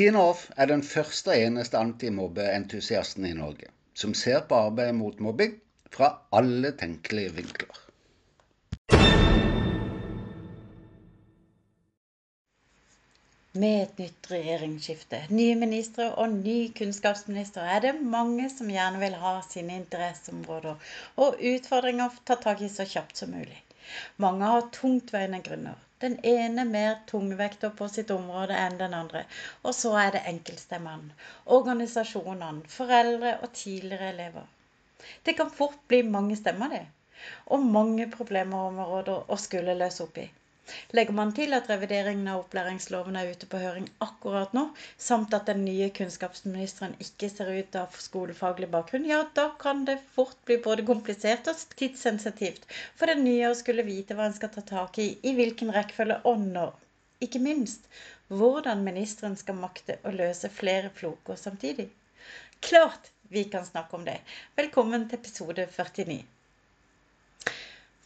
Tina Off er den første og eneste antimobbeentusiasten i Norge som ser på arbeidet mot mobbing fra alle tenkelige vinkler. Med et nytt regjeringsskifte, nye ministre og ny kunnskapsminister er det mange som gjerne vil ha sine interesseområder og utfordringer tatt tak i så kjapt som mulig. Mange har tungtveiende grunner. Den ene mer tungvekter på sitt område enn den andre. Og så er det enkeltstemmene, organisasjonene, foreldre og tidligere elever. Det kan fort bli mange stemmer, det. Og mange problemområder å skulle løse opp i. Legger man til at revideringen av opplæringsloven er ute på høring akkurat nå, samt at den nye kunnskapsministeren ikke ser ut ha skolefaglig bakgrunn, ja, da kan det fort bli både komplisert og tidssensitivt for den nye å skulle vite hva en skal ta tak i, i hvilken rekkefølge og når. Ikke minst hvordan ministeren skal makte å løse flere floker samtidig. Klart vi kan snakke om det. Velkommen til episode 49.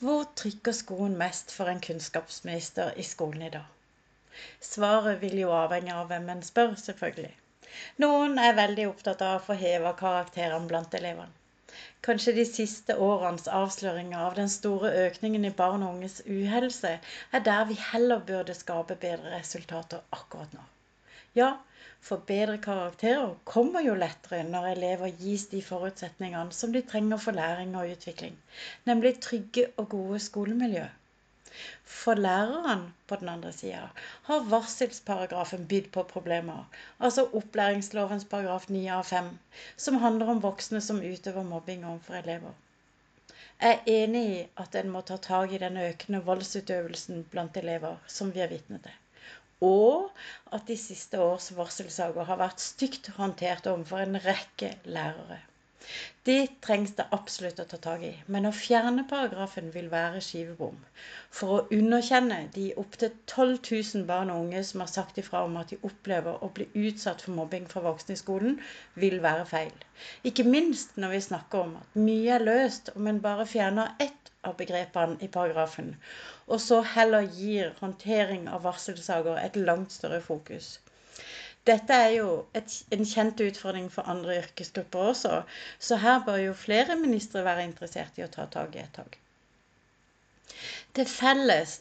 Hvor trykker skoen mest for en kunnskapsminister i skolen i dag? Svaret vil jo avhenge av hvem en spør, selvfølgelig. Noen er veldig opptatt av å få heva karakterene blant elevene. Kanskje de siste årenes avsløringer av den store økningen i barn og unges uhelse er der vi heller burde skape bedre resultater akkurat nå. Ja, for bedre karakterer kommer jo lettere når elever gis de forutsetningene som de trenger for læring og utvikling, nemlig trygge og gode skolemiljø. For lærerne på den andre sida har varselsparagrafen bydd på problemer, altså opplæringslovens paragraf 9 av 5, som handler om voksne som utøver mobbing overfor elever. Jeg er enig i at en må ta tak i den økende voldsutøvelsen blant elever som vi er vitne til og at de siste års varselsaker har vært stygt håndtert overfor en rekke lærere. De trengs det absolutt å ta tak i, men å fjerne paragrafen vil være skivebom. For å underkjenne de opptil 12 000 barn og unge som har sagt ifra om at de opplever å bli utsatt for mobbing fra voksne i skolen, vil være feil. Ikke minst når vi snakker om at mye er løst om en bare fjerner ett av begrepene i paragrafen, og så heller gir håndtering av varselsaker et langt større fokus. Dette er jo et, en kjent utfordring for andre yrkesgrupper også, så her bør jo flere ministre være interessert i å ta tak i et tak. Det felles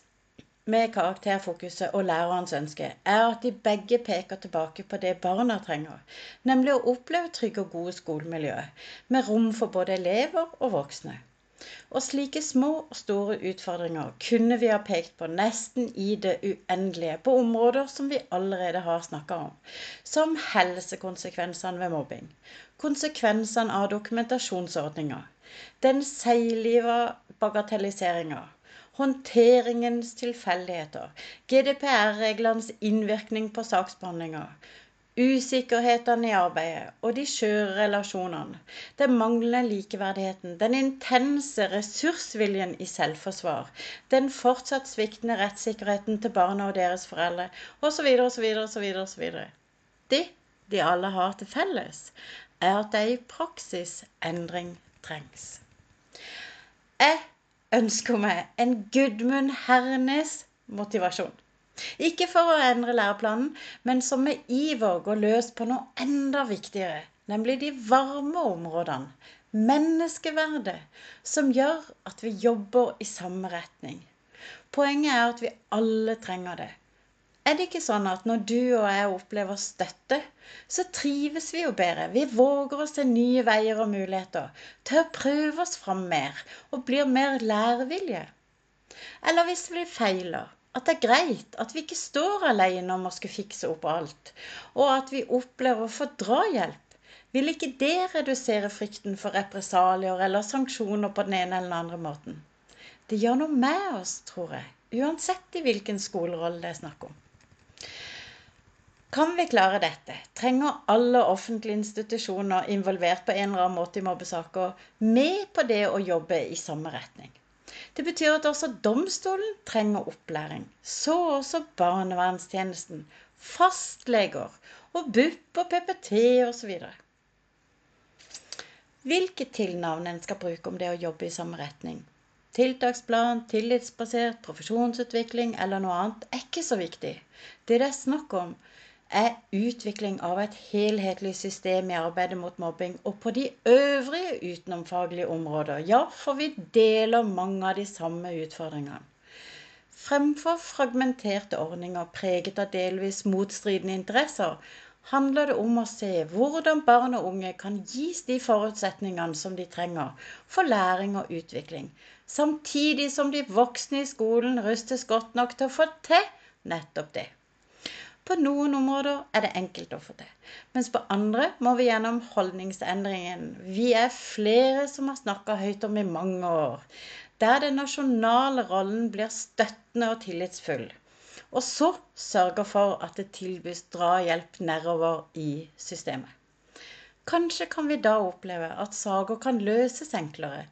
med karakterfokuset og lærerens ønske er at de begge peker tilbake på det barna trenger, nemlig å oppleve trygge og gode skolemiljøer, med rom for både elever og voksne. Og slike små og store utfordringer kunne vi ha pekt på nesten i det uendelige på områder som vi allerede har snakka om, som helsekonsekvensene ved mobbing, konsekvensene av dokumentasjonsordninger, den seigliva bagatelliseringa, håndteringens tilfeldigheter, GDPR-reglenes innvirkning på saksbehandlinga, Usikkerhetene i arbeidet og de skjøre relasjonene, den manglende likeverdigheten, den intense ressursviljen i selvforsvar, den fortsatt sviktende rettssikkerheten til barna og deres foreldre osv. osv. osv. osv. Det de alle har til felles, er at det i praksis endring trengs. Jeg ønsker meg en Gudmund Hernes motivasjon. Ikke for å endre læreplanen, men som med iver går løs på noe enda viktigere, nemlig de varme områdene, menneskeverdet, som gjør at vi jobber i samme retning. Poenget er at vi alle trenger det. Er det ikke sånn at når du og jeg opplever støtte, så trives vi jo bedre? Vi våger oss til nye veier og muligheter, til å prøve oss fram mer og blir mer lærevillige. Eller hvis vi feiler, at det er greit at vi ikke står alene om å skulle fikse opp alt, og at vi opplever å få drahjelp. Vil ikke det redusere frykten for represalier eller sanksjoner på den ene eller den andre måten? Det gjør noe med oss, tror jeg, uansett i hvilken skolerolle det er snakk om. Kan vi klare dette, trenger alle offentlige institusjoner involvert på en eller annen måte i mobbesaker med på det å jobbe i samme retning. Det betyr at også domstolen trenger opplæring. Så også barnevernstjenesten, fastleger og BUP og PPT osv. Hvilke tilnavn en skal bruke om det å jobbe i samme retning, tiltaksplan, tillitsbasert, profesjonsutvikling eller noe annet, er ikke så viktig. Det det er snakk om, er utvikling av et helhetlig system i arbeidet mot mobbing og på de øvrige utenomfaglige områder. Ja, for vi deler mange av de samme utfordringene. Fremfor fragmenterte ordninger preget av delvis motstridende interesser, handler det om å se hvordan barn og unge kan gis de forutsetningene som de trenger for læring og utvikling, samtidig som de voksne i skolen rustes godt nok til å få til nettopp det. På noen områder er det enkelt å få til, mens på andre må vi gjennom holdningsendringen vi er flere som har snakka høyt om i mange år, der den nasjonale rollen blir støttende og tillitsfull. Og så sørger for at det tilbys drahjelp nedover i systemet. Kanskje kan vi da oppleve at saker kan løses enklere,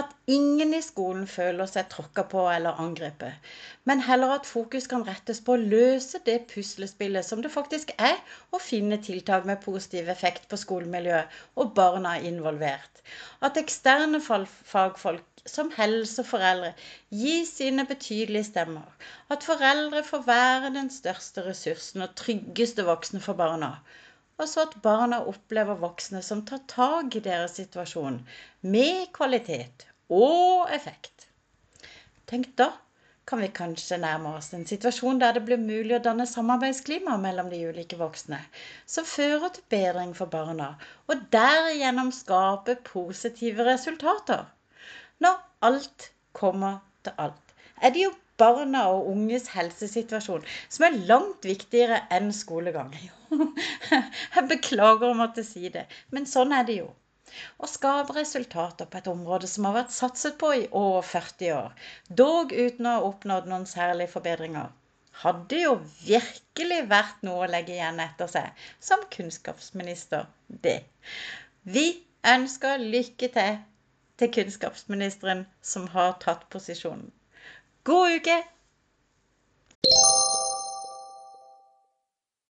at ingen i skolen føler seg tråkka på eller angrepet, men heller at fokus kan rettes på å løse det puslespillet som det faktisk er å finne tiltak med positiv effekt på skolemiljøet og barna involvert. At eksterne fagfolk som helse og foreldre gir sine betydelige stemmer. At foreldre får være den største ressursen og tryggeste voksne for barna og så at barna opplever voksne som tar tak i deres situasjon med kvalitet og effekt. Tenk da kan vi kanskje nærme oss en situasjon der det blir mulig å danne samarbeidsklima mellom de ulike voksne, som fører til bedring for barna, og derigjennom skape positive resultater. Når alt kommer til alt, er det jo barna og unges helsesituasjon, som er langt viktigere enn skolegang. Jeg beklager å måtte si det, men sånn er det jo. Å skape resultater på et område som har vært satset på i over 40 år, dog uten å ha oppnådd noen særlige forbedringer, hadde jo virkelig vært noe å legge igjen etter seg som kunnskapsminister, det. Vi ønsker lykke til til kunnskapsministeren som har tatt posisjonen. God uke!